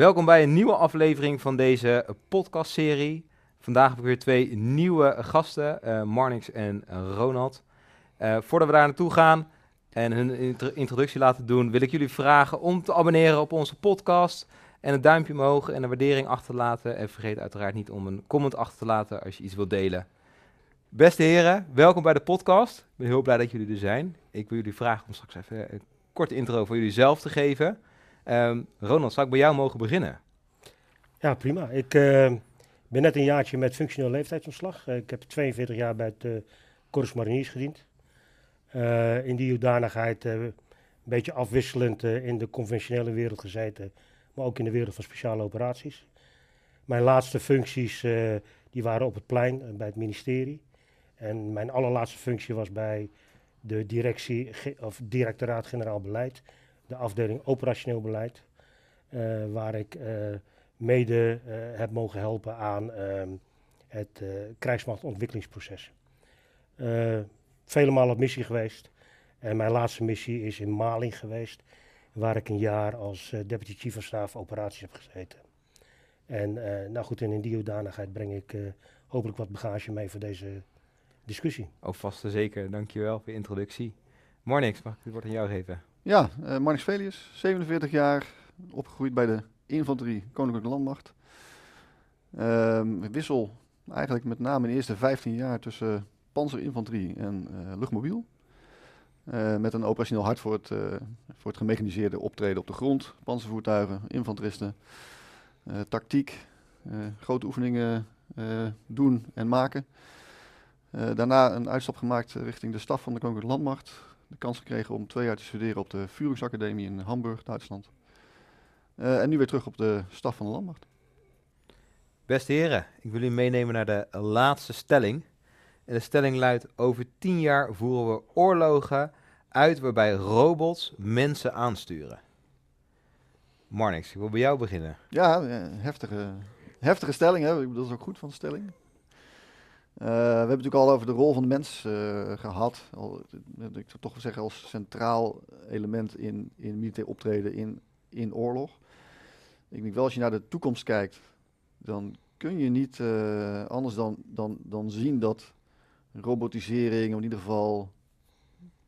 Welkom bij een nieuwe aflevering van deze podcastserie. Vandaag heb ik weer twee nieuwe gasten, eh Marnix en Ronald. Eh, voordat we daar naartoe gaan en hun intro- introductie laten doen, wil ik jullie vragen om te abonneren op onze podcast en een duimpje omhoog en een waardering achter te laten. En vergeet uiteraard niet om een comment achter te laten als je iets wilt delen. Beste heren, welkom bij de podcast. Ik ben heel blij dat jullie er zijn. Ik wil jullie vragen om straks even een korte intro voor jullie zelf te geven. Ehm, Ronald, zou ik bij jou mogen beginnen? Ja, prima. Ik eh, ben net een jaartje met functioneel leeftijdsontslag. Eh, ik heb 42 jaar bij het uh, Corps Mariniers gediend. Eh, in die hoedanigheid eh, een beetje afwisselend eh, in de conventionele wereld gezeten, maar ook in de wereld van speciale operaties. Mijn laatste functies eh, die waren op het plein eh, bij het ministerie. En mijn allerlaatste functie was bij de directie, of directoraat generaal beleid, de afdeling operationeel beleid, eh, waar ik eh, mede eh, heb mogen helpen aan ehm, het krijgsmachtontwikkelingsproces. Vele malen op missie geweest. En mijn laatste missie is in Mali geweest, waar ik een jaar als deputy chief of staff operaties heb gezeten. En nou goed, en in die hoedanigheid breng ik hopelijk wat bagage mee voor deze discussie. Oh, vast en zeker. Dankjewel voor je introductie. Marnix, mag ik het woord aan jou geven? Ja, uh, Marnix Velius, 47 jaar, opgegroeid bij de infanterie Koninklijke Landmacht. Ehm, wissel eigenlijk met name in de eerste 15 jaar tussen panzerinfanterie en uh, luchtmobiel. Uh, met een operationeel hart voor het, uh, voor het gemechaniseerde optreden op de grond, panzervoertuigen, infanteristen, uh, tactiek, grote oefeningen doen en maken. daarna een uitstap gemaakt richting de staf van de Koninklijke Landmacht, de kans gekregen om twee jaar te studeren op de Führungsacademie in Hamburg, Duitsland. Uh, en nu weer terug op de staf van de landmacht. Beste heren, ik wil u meenemen naar de laatste stelling. En de stelling luidt: Over tien jaar voeren we oorlogen uit waarbij robots mensen aansturen. Marnix, ik wil bij jou beginnen. Ja, heftige, heftige stelling. Hè? Dat is ook goed van de stelling. Uh, we hebben natuurlijk al over de rol van de mens uh, gehad. Al, ik zou toch zeggen als centraal element in, in militair optreden in, in oorlog. Ik denk wel als je naar de toekomst kijkt, dan kun je niet anders dan, dan, dan zien dat robotisering, of in ieder geval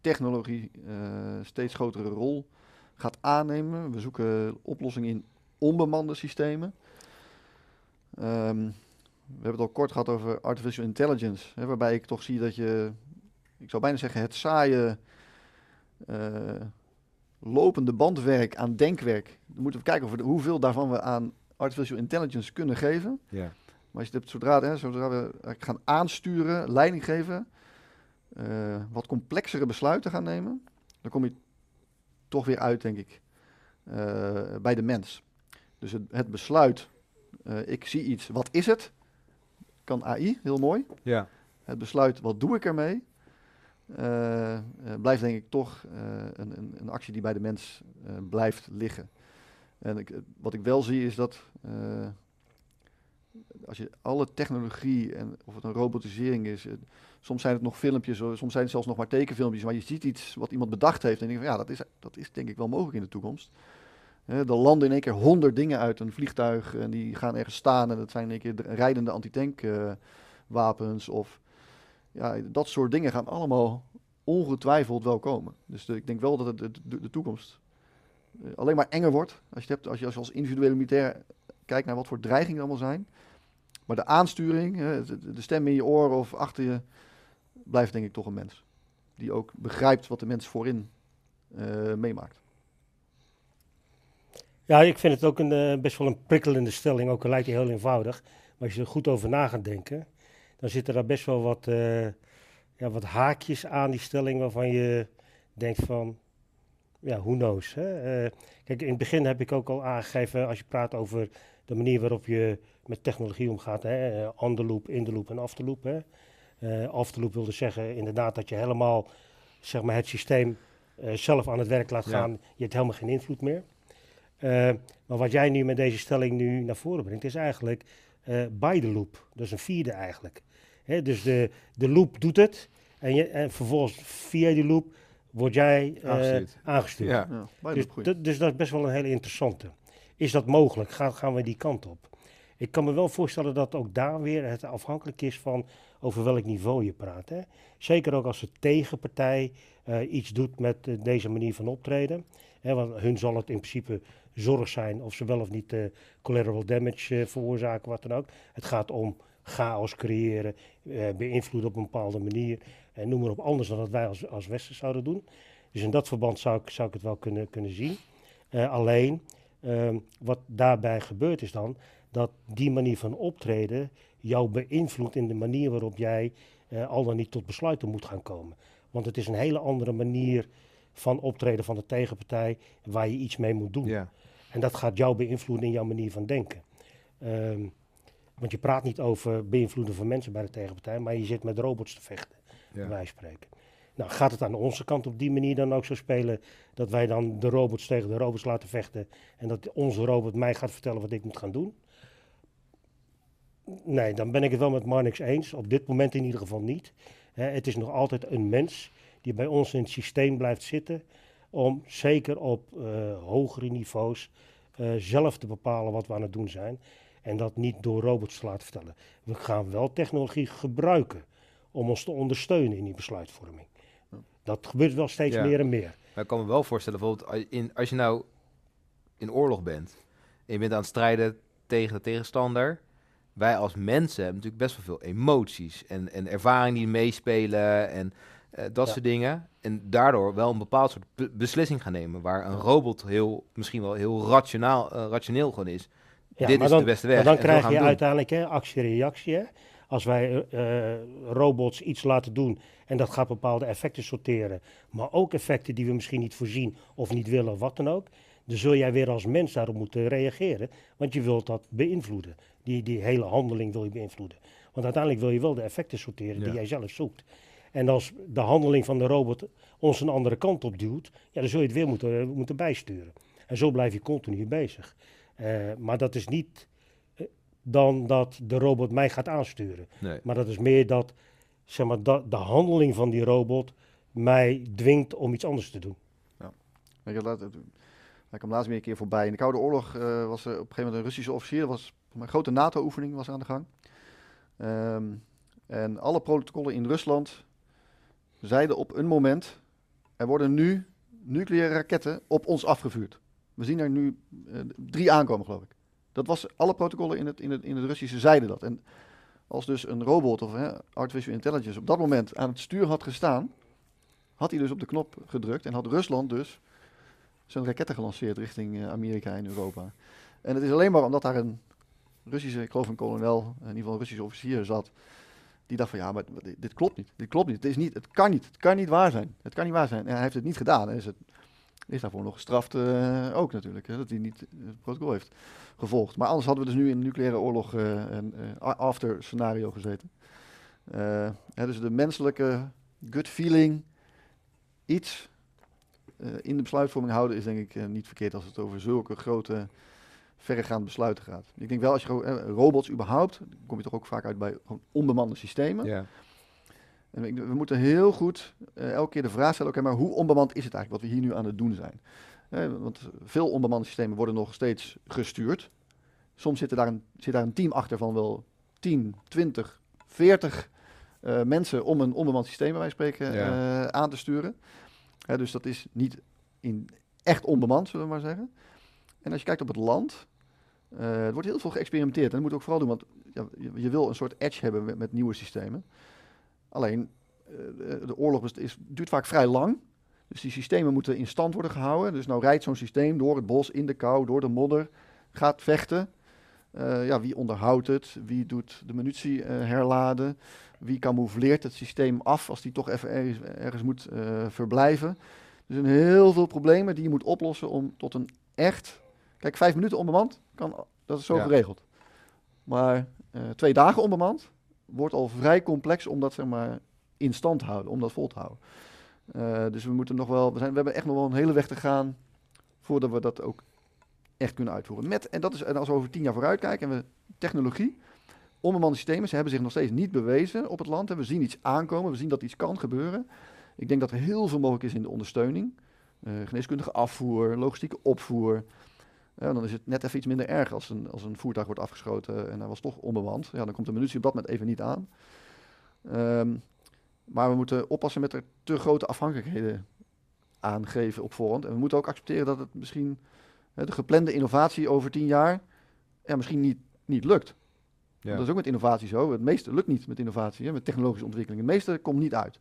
technologie, uh, steeds grotere rol gaat aannemen. We zoeken oplossingen in onbemande systemen. Um, we hebben het al kort gehad over artificial intelligence, hè, waarbij ik toch zie dat je, ik zou bijna zeggen, het saaie uh, lopende bandwerk aan denkwerk. Dan moeten we kijken of we, hoeveel daarvan we aan artificial intelligence kunnen geven. Ja. Maar als je het, zodra, hè, zodra we gaan aansturen, leiding geven, uh, wat complexere besluiten gaan nemen, dan kom je toch weer uit, denk ik, uh, bij de mens. Dus het, het besluit, uh, ik zie iets, wat is het? Kan AI, heel mooi. Ja. Het besluit, wat doe ik ermee? Uh, blijft denk ik toch uh, een, een, een, actie die bij de mens blijft liggen. En ik, wat ik wel zie is dat als je alle technologie, en of het een robotisering is, soms zijn het nog filmpjes, soms zijn het zelfs nog maar tekenfilmpjes, maar je ziet iets wat iemand bedacht heeft en je denkt van ja, dat is, dat is denk ik wel mogelijk in de toekomst. Er landen in één keer honderd dingen uit een vliegtuig en die gaan ergens staan en dat zijn in één keer rijdende antitankwapens of ja, dat soort dingen gaan allemaal ongetwijfeld wel komen. Dus ik denk wel dat het de, de, de toekomst uh, alleen maar enger wordt. Als je, hebt, als je als individuele militair kijkt naar wat voor dreigingen allemaal zijn. Maar de aansturing, de, stem in je oren of achter je, blijft denk ik toch een mens. Die ook begrijpt wat de mens voorin uh, meemaakt. Ja, ik vind het ook een, uh, best wel een prikkelende stelling. Ook al lijkt die heel eenvoudig. Maar als je er goed over na gaat denken, dan zitten daar best wel wat, uh, ja, wat haakjes aan die stelling waarvan je denkt van, ja, who knows. Hè? Uh, kijk, in het begin heb ik ook al aangegeven, als je praat over de manier waarop je met technologie omgaat, hè? on the loop, in de loop en off the loop. Hè? Uh, off the loop wilde zeggen inderdaad dat je helemaal zeg maar, het systeem zelf aan het werk laat gaan. Ja. Je hebt helemaal geen invloed meer. Maar wat jij nu met deze stelling nu naar voren brengt, is eigenlijk uh, by the loop. Dat is een vierde eigenlijk. He, dus de, de loop doet het. En, je, en vervolgens via die loop word jij uh, aangestuurd. Ja. Ja, Dus, dus, dat is best wel een hele interessante. is dat mogelijk? Gaan, gaan we die kant op? Ik kan me wel voorstellen dat ook daar weer het afhankelijk is van over welk niveau je praat. Hè? Zeker ook als de tegenpartij eh, iets doet met eh, deze manier van optreden. Want hun zal het in principe zorg zijn of ze wel of niet uh, collateral damage veroorzaken, wat dan ook. Het gaat om chaos creëren, beïnvloeden op een bepaalde manier. En noem maar op anders dan dat wij als, als Westen zouden doen. Dus in dat verband zou ik, zou ik het wel kunnen, kunnen zien. alleen, ehm, wat daarbij gebeurt is dan dat die manier van optreden jou beïnvloedt in de manier waarop jij uh, al dan niet tot besluiten moet gaan komen. Want het is een hele andere manier van optreden van de tegenpartij waar je iets mee moet doen. Ja. En dat gaat jou beïnvloeden in jouw manier van denken. Ehm, want je praat niet over beïnvloeden van mensen bij de tegenpartij, maar je zit met robots te vechten, ja. wij spreken. Nou, gaat het aan onze kant op die manier dan ook zo spelen dat wij dan de robots tegen de robots laten vechten en dat onze robot mij gaat vertellen wat ik moet gaan doen? Nee, dan ben ik het wel met Marnix eens. Op dit moment in ieder geval niet. het is nog altijd een mens die bij ons in het systeem blijft zitten. Om zeker op uh, hogere niveaus uh, zelf te bepalen wat we aan het doen zijn. En dat niet door robots te laten vertellen. We gaan wel technologie gebruiken om ons te ondersteunen in die besluitvorming. Dat gebeurt wel steeds meer en meer. Maar ik kan me wel voorstellen, bijvoorbeeld in, als je nou in oorlog bent en je bent aan het strijden tegen de tegenstander wij als mensen hebben natuurlijk best wel veel emoties en, en ervaringen die meespelen en uh, dat soort dingen. En daardoor wel een bepaald soort beslissing gaan nemen, waar een robot heel, misschien wel heel rationaal, uh, rationeel gewoon is. Ja, Dit is dan, de beste weg. Maar dan krijg je uiteindelijk actie-reactie. Als wij uh, robots iets laten doen en dat gaat bepaalde effecten sorteren, maar ook effecten die we misschien niet voorzien of niet willen, wat dan ook, dan zul jij weer als mens daarop moeten reageren, want je wilt dat beïnvloeden. Die, die hele handeling wil je beïnvloeden. Want uiteindelijk wil je wel de effecten sorteren die jij zelf zoekt. En als de handeling van de robot ons een andere kant op duwt, ja, dan zul je het weer moeten, moeten bijsturen. En zo blijf je continu bezig. Uh, maar dat is niet uh, dan dat de robot mij gaat aansturen. Nee. Maar dat is meer dat, zeg maar, dat de handeling van die robot mij dwingt om iets anders te doen. Ja. Laat, ik kwam laatst weer een keer voorbij. In de Koude Oorlog uh, was er op een gegeven moment een Russische officier. was een grote NATO-oefening was aan de gang. Um, en alle protocollen in Rusland zeiden op een moment: er worden nu nucleaire raketten op ons afgevuurd. We zien er nu uh, drie aankomen, geloof ik. Dat was alle protocollen in het, in het, in Russische zeiden dat. En als dus een robot of artificial intelligence op dat moment aan het stuur had gestaan, had hij dus op de knop gedrukt en had Rusland dus zijn raketten gelanceerd richting uh, Amerika en Europa. En het is alleen maar omdat daar een Russische, ik geloof een kolonel, in ieder geval een Russische officier zat, die dacht van ja, maar dit, klopt niet. Dit klopt niet. Het, is niet. het kan niet. Het kan niet waar zijn. Het kan niet waar zijn. En hij heeft het niet gedaan. Is, het, is daarvoor nog gestraft uh, ook natuurlijk. Hè, dat hij niet het protocol heeft gevolgd. Maar anders hadden we dus nu in een nucleaire oorlog uh, een after scenario gezeten. Hè, dus de menselijke gut feeling, iets in de besluitvorming houden is denk ik niet verkeerd als het over zulke grote, verregaande besluiten gaat. Ik denk wel als je uh, robots überhaupt, dan kom je toch ook vaak uit bij gewoon onbemande systemen. Ja. En ik, we moeten heel goed elke keer de vraag stellen, oké, maar hoe onbemand is het eigenlijk wat we hier nu aan het doen zijn? want veel onbemande systemen worden nog steeds gestuurd. Soms zit, er daar een, zit daar een team achter van wel 10, 20, 40 mensen om een onbemand systeem, bij spreken, ja. aan te sturen dus dat is niet in echt onbemand, zullen we maar zeggen. En als je kijkt op het land, uh, er wordt heel veel geëxperimenteerd. En dat moet ook vooral doen, want ja, je, wil een soort edge hebben met, nieuwe systemen. Alleen, uh, de oorlog is, duurt vaak vrij lang. Dus die systemen moeten in stand worden gehouden. Dus nou rijdt zo'n systeem door het bos, in de kou, door de modder, gaat vechten. Uh, ja, wie onderhoudt het? Wie doet de munitie herladen? Wie camoufleert het systeem af als die toch even ergens, ergens moet verblijven? Er zijn heel veel problemen die je moet oplossen om tot een echt... Kijk, vijf minuten onbemand, kan, dat is zo geregeld. Maar uh, twee dagen onbemand wordt al vrij complex om dat zeg maar, in stand te houden, om dat vol te houden. Uh, dus we moeten nog wel, we, zijn, we hebben echt nog wel een hele weg te gaan voordat we dat ook echt kunnen uitvoeren. Met, en dat is, en als we over tien jaar vooruit kijken en we technologie, Onbemande systemen, ze hebben zich nog steeds niet bewezen op het land. We zien iets aankomen, we zien dat iets kan gebeuren. Ik denk dat er heel veel mogelijk is in de ondersteuning. Uh, geneeskundige afvoer, logistieke opvoer. Ja, dan is het net even iets minder erg als een, als een voertuig wordt afgeschoten en hij was toch onbemand. Ja, dan komt de munitie op dat moment even niet aan. Ehm, maar we moeten oppassen met er te grote afhankelijkheden aangeven op voorhand. En we moeten ook accepteren dat het misschien hè, de geplande innovatie over tien jaar ja, misschien niet, niet lukt. Ja. Dat is ook met innovatie zo. Het meeste lukt niet met innovatie, hè, met technologische ontwikkeling. Het meeste komt niet uit.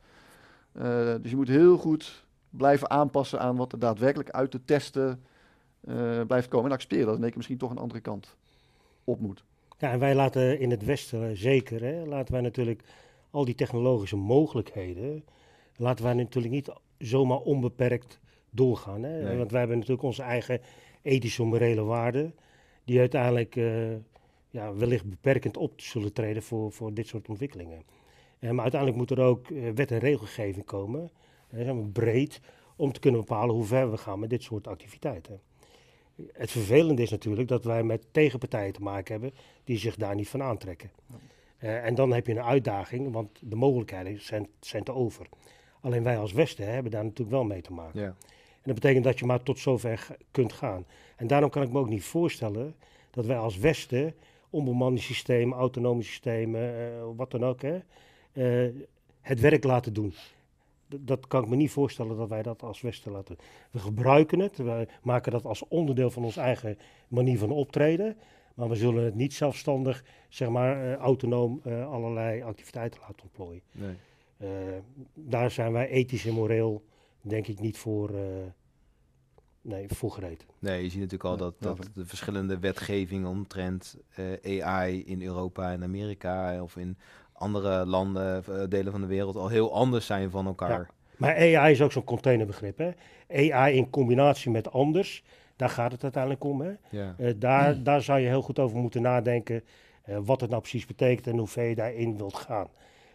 Eh, dus je moet heel goed blijven aanpassen aan wat er daadwerkelijk uit de testen eh, blijft komen. En accepteren dat keer misschien toch een andere kant op moet. Ja, en wij laten in het Westen zeker, hè, laten wij natuurlijk al die technologische mogelijkheden, laten wij natuurlijk niet zomaar onbeperkt doorgaan. Hè? Nee. Want wij hebben natuurlijk onze eigen ethische morele waarden, die uiteindelijk eh, ja, wellicht beperkend op zullen treden voor, voor dit soort ontwikkelingen. Eh, maar uiteindelijk moet er ook eh, wet en regelgeving komen, hè, breed, om te kunnen bepalen hoe ver we gaan met dit soort activiteiten. Het vervelende is natuurlijk dat wij met tegenpartijen te maken hebben die zich daar niet van aantrekken. Eh, en dan heb je een uitdaging, want de mogelijkheden zijn, zijn te over. Alleen wij als Westen hè, hebben daar natuurlijk wel mee te maken. Ja. En dat betekent dat je maar tot zover kunt gaan. En daarom kan ik me ook niet voorstellen dat wij als Westen onbemande systemen, autonome systemen, eh, wat dan ook, hè, eh, het werk laten doen. Dat kan ik me niet voorstellen dat wij dat als Westen laten. We gebruiken het, we maken dat als onderdeel van onze eigen manier van optreden. Maar we zullen het niet zelfstandig, zeg maar, eh, autonoom eh, allerlei activiteiten laten ontplooien. Nee. Eh, daar zijn wij ethisch en moreel, denk ik, niet voor, nee, voor gereed. Nee, je ziet natuurlijk al dat, dat de verschillende wetgevingen omtrent AI in Europa en Amerika of in andere landen, eh, delen van de wereld al heel anders zijn van elkaar. Maar AI is ook zo'n containerbegrip. Hè? AI in combinatie met anders, daar gaat het uiteindelijk om. Hè? Ja. Eh, daar, daar zou je heel goed over moeten nadenken eh, wat het nou precies betekent en hoe ver je daarin wilt gaan.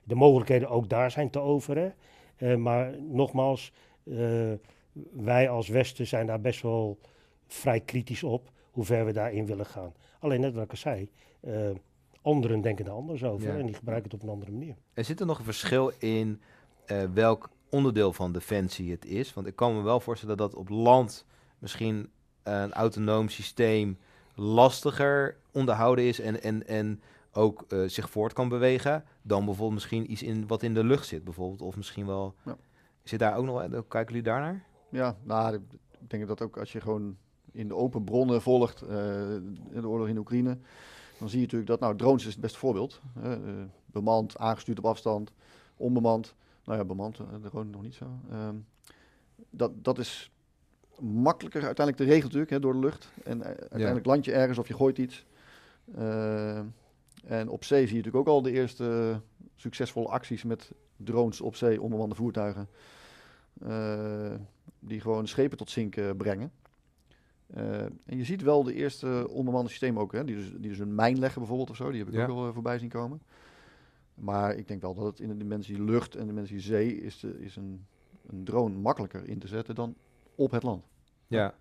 De mogelijkheden ook daar zijn te over. Hè? Maar nogmaals, wij als Westen zijn daar best wel vrij kritisch op hoe ver we daarin willen gaan. Alleen net wat ik al zei, anderen denken er anders over Ja. en die gebruiken het op een andere manier. Er zit er nog een verschil in eh, welk onderdeel van defensie het is. Want ik kan me wel voorstellen dat op land misschien een autonoom systeem lastiger onderhouden is en, en, en ook eh, zich voort kan bewegen dan bijvoorbeeld misschien iets in wat in de lucht zit bijvoorbeeld. Of misschien wel... Ja. Zit daar ook nog... Kijken jullie daarnaar? Ja, nou, ik denk dat ook als je gewoon in de open bronnen volgt, eh, de oorlog in Oekraïne, dan zie je natuurlijk dat, nou, drones is het beste voorbeeld. eh, bemand, aangestuurd op afstand, onbemand. Nou ja, bemand, eh, drone nog niet zo. Ehm, dat, dat is makkelijker uiteindelijk te regelen natuurlijk, hè, door de lucht. En eh, uiteindelijk land je ergens of je gooit iets. Eh, en op zee zie je natuurlijk ook al de eerste succesvolle acties met drones op zee, onbemande voertuigen. die gewoon schepen tot zinken brengen. Eh, en je ziet wel de eerste onbemande systemen ook, hè, die, dus, die dus een mijn leggen bijvoorbeeld of zo. Die heb ik Ja. ook al eh, voorbij zien komen. Maar ik denk wel dat het in de dimensie lucht en de dimensie zee is, de, is een, een drone makkelijker in te zetten dan op het land. Ja.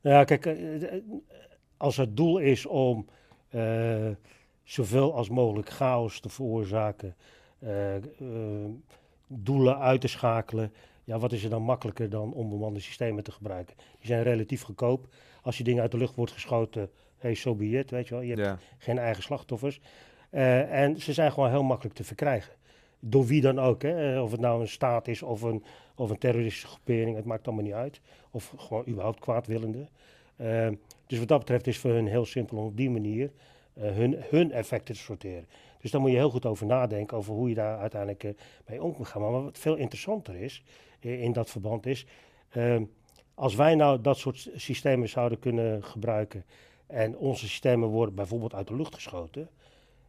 Nou ja, kijk, eh, als het doel is om eh, zoveel als mogelijk chaos te veroorzaken, eh, eh, doelen uit te schakelen, ja, wat is er dan makkelijker dan onbemande systemen te gebruiken? Die zijn relatief goedkoop. Als je dingen uit de lucht wordt geschoten, hey, so be it, weet je wel. Je hebt ja. geen eigen slachtoffers. Eh, en ze zijn gewoon heel makkelijk te verkrijgen. Door wie dan ook. Hè? Eh, Of het nou een staat is of een, of een terroristische groepering, het maakt allemaal niet uit. Of gewoon überhaupt kwaadwillende. Eh, dus wat dat betreft is voor hun heel simpel om op die manier hun, hun effecten te sorteren. Dus daar moet je heel goed over nadenken, over hoe je daar uiteindelijk eh, mee om kan gaan. Maar wat veel interessanter is eh, in dat verband is, eh, als wij nou dat soort systemen zouden kunnen gebruiken en onze systemen worden bijvoorbeeld uit de lucht geschoten,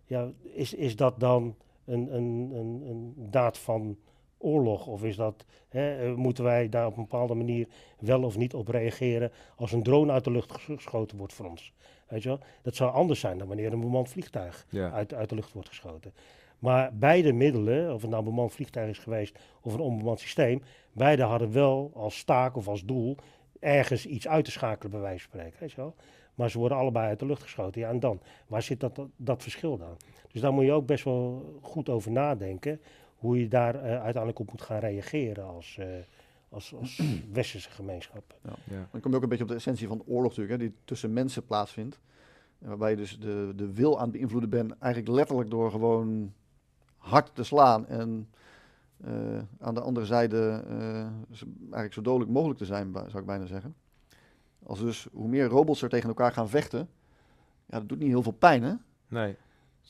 ja, is, is dat dan een, een, een, een daad van oorlog? Of is dat, hè, eh, moeten wij daar op een bepaalde manier wel of niet op reageren als een drone uit de lucht ges- geschoten wordt voor ons? Weet je wel? Dat zou anders zijn dan wanneer een bemand vliegtuig Ja. uit, uit de lucht wordt geschoten. Maar beide middelen, of het nou een bemand vliegtuig is geweest of een onbemand systeem, beide hadden wel als taak of als doel ergens iets uit te schakelen, bij wijze van spreken. Weet je wel? Maar ze worden allebei uit de lucht geschoten. Ja, en dan? Waar zit dat, dat, dat verschil dan? Dus daar moet je ook best wel goed over nadenken. Hoe je daar eh, uiteindelijk op moet gaan reageren als, eh, als, als westerse gemeenschap. Ja. Dan kom je ook een beetje op de essentie van oorlog natuurlijk, hè, die tussen mensen plaatsvindt. Waarbij je dus de, de wil aan het beïnvloeden bent, eigenlijk letterlijk door gewoon hard te slaan en eh, aan de andere zijde eh, eigenlijk zo dodelijk mogelijk te zijn, zou ik bijna zeggen. Als dus hoe meer robots er tegen elkaar gaan vechten, ja, dat doet niet heel veel pijn, hè? Nee.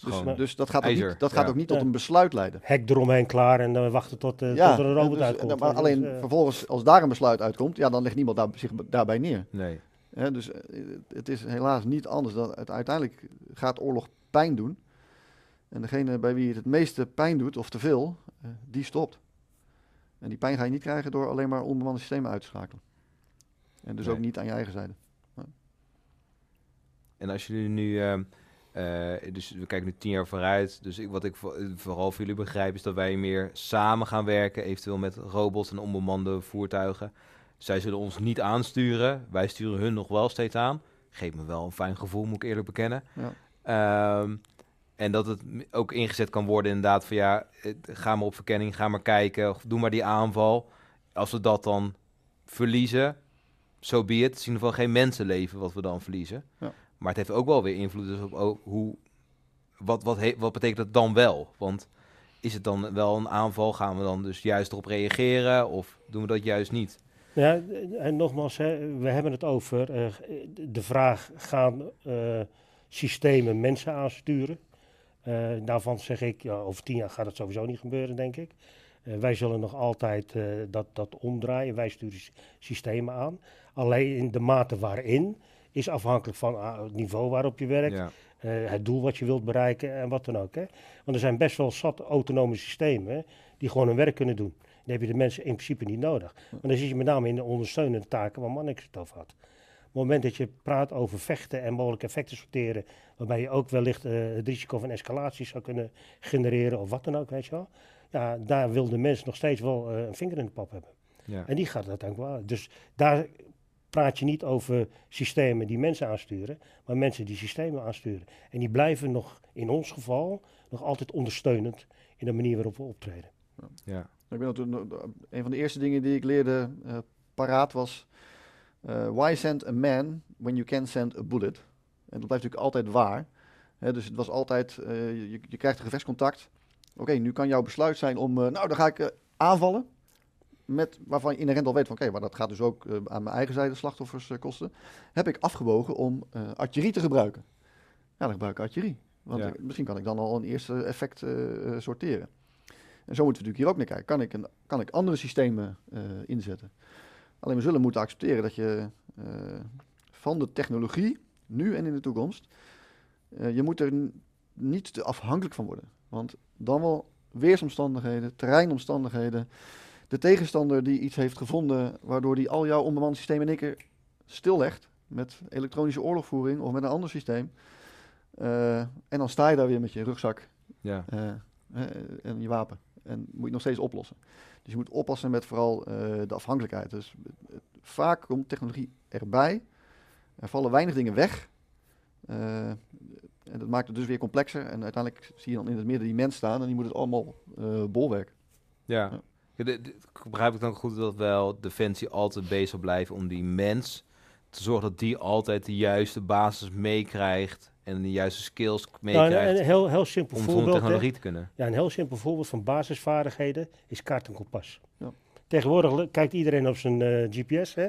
Dus, gewoon- dus dat gaat, ook ijzer, niet, dat gaat ja. ook niet tot een besluit leiden. Hek eromheen klaar en dan wachten tot, eh, ja, tot er een robot dus- uitkomt. maar Dus, alleen eh, vervolgens, als daar een besluit uitkomt, ja, dan legt niemand daar, zich daarbij neer. nee. Hè, dus eh, het is helaas niet anders. Dan, het, uiteindelijk gaat oorlog pijn doen. En degene bij wie het het meeste pijn doet, of te veel, eh, die stopt. En die pijn ga je niet krijgen door alleen maar onbemande systemen uit te schakelen. En dus Nee. ook niet aan je eigen zijde. En als jullie nu, ehm, eh, dus we kijken nu tien jaar vooruit. Dus ik, wat ik vo- vooral voor jullie begrijp is dat wij meer samen gaan werken, eventueel met robots en onbemande voertuigen. Zij zullen ons niet aansturen. Wij sturen hun nog wel steeds aan. Geeft me wel een fijn gevoel, moet ik eerlijk bekennen. Ja. Ehm, en dat het ook ingezet kan worden inderdaad van ja, eh, ga maar op verkenning, ga maar kijken, of doe maar die aanval. Als we dat dan verliezen, zo so be it. Het is in ieder geval geen mensenleven wat we dan verliezen. Ja. Maar het heeft ook wel weer invloed dus op hoe, wat, wat, wat betekent dat dan wel? Want is het dan wel een aanval? Gaan we dan dus juist erop reageren of doen we dat juist niet? Ja, en nogmaals, hè, we hebben het over eh, de vraag: gaan eh, systemen mensen aansturen? Eh, daarvan zeg ik, ja, over tien jaar gaat het sowieso niet gebeuren, denk ik. Wij zullen nog altijd dat, dat omdraaien. Wij sturen sy- systemen aan. Alleen in de mate waarin is afhankelijk van ah, het niveau waarop je werkt, Ja, eh, het doel wat je wilt bereiken en wat dan ook. Hè. Want er zijn best wel zat autonome systemen hè, die gewoon hun werk kunnen doen. Dan heb je de mensen in principe niet nodig. Maar dan zit je met name in de ondersteunende taken waar Mannix het over had. Op het moment dat je praat over vechten en mogelijke effecten sorteren, waarbij je ook wellicht eh, het risico van escalatie zou kunnen genereren of wat dan ook, weet je wel. Ja, daar wil de mens nog steeds wel eh, een vinger in de pap hebben. ja. En die gaat uiteindelijk wel. Dus daar praat je niet over systemen die mensen aansturen, maar mensen die systemen aansturen. En die blijven nog, in ons geval, nog altijd ondersteunend in de manier waarop we optreden. ja. Ik ben toen, een van de eerste dingen die ik leerde eh, paraat was... eh, why send a man when you can send a bullet? En dat blijft natuurlijk altijd waar. Hè, dus het was altijd, eh, je, je krijgt een gevechtscontact. Oké, nu kan jouw besluit zijn om, nou dan ga ik aanvallen. Met, waarvan je inherent al weet van, oké, maar dat gaat dus ook eh, aan mijn eigen zijde slachtoffers eh, kosten. Heb ik afgewogen om eh, artillerie te gebruiken. Ja, dan gebruik ik artillerie. Want Ja. ik- misschien kan ik dan al een eerste effect sorteren. En zo moeten we natuurlijk hier ook naar kijken. Kan ik, een, kan ik andere systemen inzetten? Alleen we zullen moeten accepteren dat je van de technologie, nu en in de toekomst, je moet er niet te afhankelijk van worden. Want dan wel weersomstandigheden, terreinomstandigheden, de tegenstander die iets heeft gevonden waardoor die al jouw onbemande systemen in één keer stillegt met elektronische oorlogvoering of met een ander systeem. Eh, en dan sta je daar weer met je rugzak ja. eh, eh, en je wapen. En moet je het nog steeds oplossen. Dus je moet oppassen met vooral de afhankelijkheid. Dus vaak komt technologie erbij. Er vallen weinig dingen weg. En dat maakt het dus weer complexer. En uiteindelijk zie je dan in het midden die mens staan en die moet het allemaal bolwerk. Ja. Ja. Ja, de- de- begrijp ik dan goed dat wel Defensie altijd bezig blijft om die mens te zorgen dat die altijd de juiste basis meekrijgt en de juiste skills Nou, meekrijgt een, een heel, heel simpel om voorbeeld. hè. technologie te kunnen. Ja, een heel simpel voorbeeld van basisvaardigheden is kaart en kompas. Ja. Tegenwoordig kijkt iedereen op zijn eh, GPS hè?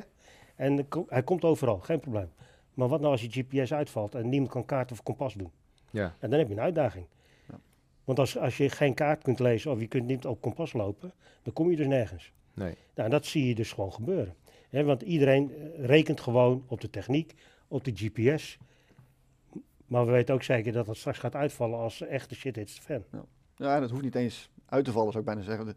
en ko- hij komt overal, geen probleem. Maar wat nou als je GPS uitvalt en niemand kan kaart of kompas doen? Ja, En dan heb je een uitdaging. Ja. Want als, als je geen kaart kunt lezen of je kunt niet op kompas lopen, dan kom je dus nergens. nee. Nou, dat zie je dus gewoon gebeuren. Hè, want iedereen eh, rekent gewoon op de techniek, op de GPS. Maar we weten ook zeker dat het straks gaat uitvallen als echte shit hits the fan. Ja, en het hoeft niet eens uit te vallen, zou ik bijna zeggen. De,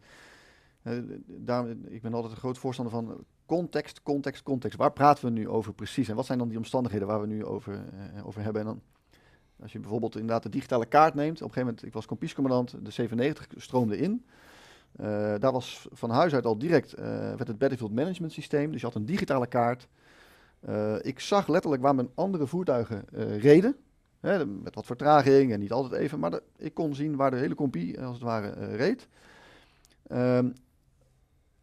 eh, de- daarom, ik ben altijd een groot voorstander van context, context, context. Waar praten we nu over precies? En wat zijn dan die omstandigheden waar we nu over, eh, over hebben? En dan, als je bijvoorbeeld inderdaad de digitale kaart neemt. Op een gegeven moment, ik was kompiescommandant, de 97 stroomde in. Eh, daar was van huis uit al direct eh, werd het Battlefield Management Systeem. Dus je had een digitale kaart. Eh, ik zag letterlijk waar mijn andere voertuigen reden. Hè, met wat vertraging en niet altijd even. Maar ik kon zien waar de hele compie, als het ware, reed. Ehm,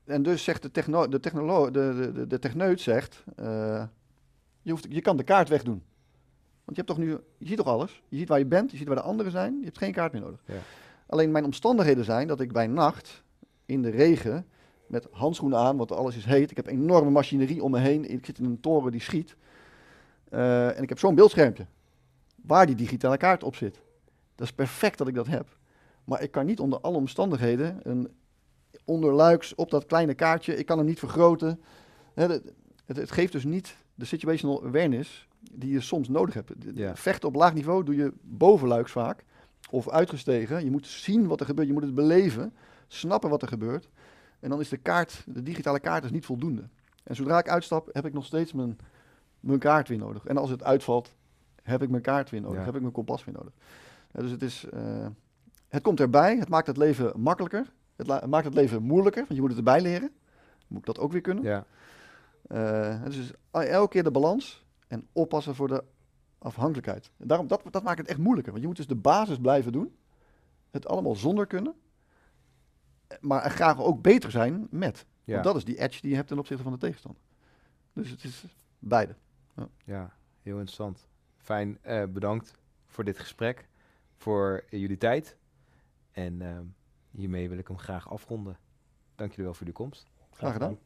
en dus zegt de, techno, de, technolo, de, de, de, techneut zegt, je, hoeft, je kan de kaart wegdoen. Want je hebt toch nu, je ziet toch alles? Je ziet waar je bent, je ziet waar de anderen zijn, je hebt geen kaart meer nodig. Ja. Alleen mijn omstandigheden zijn dat ik bij nacht in de regen met handschoenen aan, want alles is heet. Ik heb enorme machinerie om me heen. Ik zit in een toren die schiet. Eh, en ik heb zo'n beeldschermpje waar die digitale kaart op zit. Dat is perfect dat ik dat heb. Maar ik kan niet onder alle omstandigheden een onderluiks op dat kleine kaartje. Ik kan hem niet vergroten. De- het, het geeft dus niet de situational awareness die je soms nodig hebt. Ja. Vechten op laag niveau doe je bovenluiks vaak. Of uitgestegen. Je moet zien wat er gebeurt. Je moet het beleven. Snappen wat er gebeurt. En dan is de kaart, de digitale kaart is niet voldoende. En zodra ik uitstap, heb ik nog steeds mijn, mijn kaart weer nodig. En als het uitvalt, heb ik mijn kaart weer nodig. Ja. Heb ik mijn kompas weer nodig. Ja, dus het is... eh, het komt erbij. Het maakt het leven makkelijker. Het maakt het leven moeilijker, want je moet het erbij leren. Moet ik dat ook weer kunnen. Ja, Eh, dus het is elke keer de balans en oppassen voor de afhankelijkheid. En daarom, dat, dat maakt het echt moeilijker. Want je moet dus de basis blijven doen. Het allemaal zonder kunnen. Maar graag ook beter zijn met. ja, Want dat is die edge die je hebt ten opzichte van de tegenstander. Dus het is beide. ja, heel interessant. Fijn, eh, bedankt voor dit gesprek, voor jullie tijd. En ehm, hiermee wil ik hem graag afronden. Dank jullie wel voor de komst. Graag gedaan.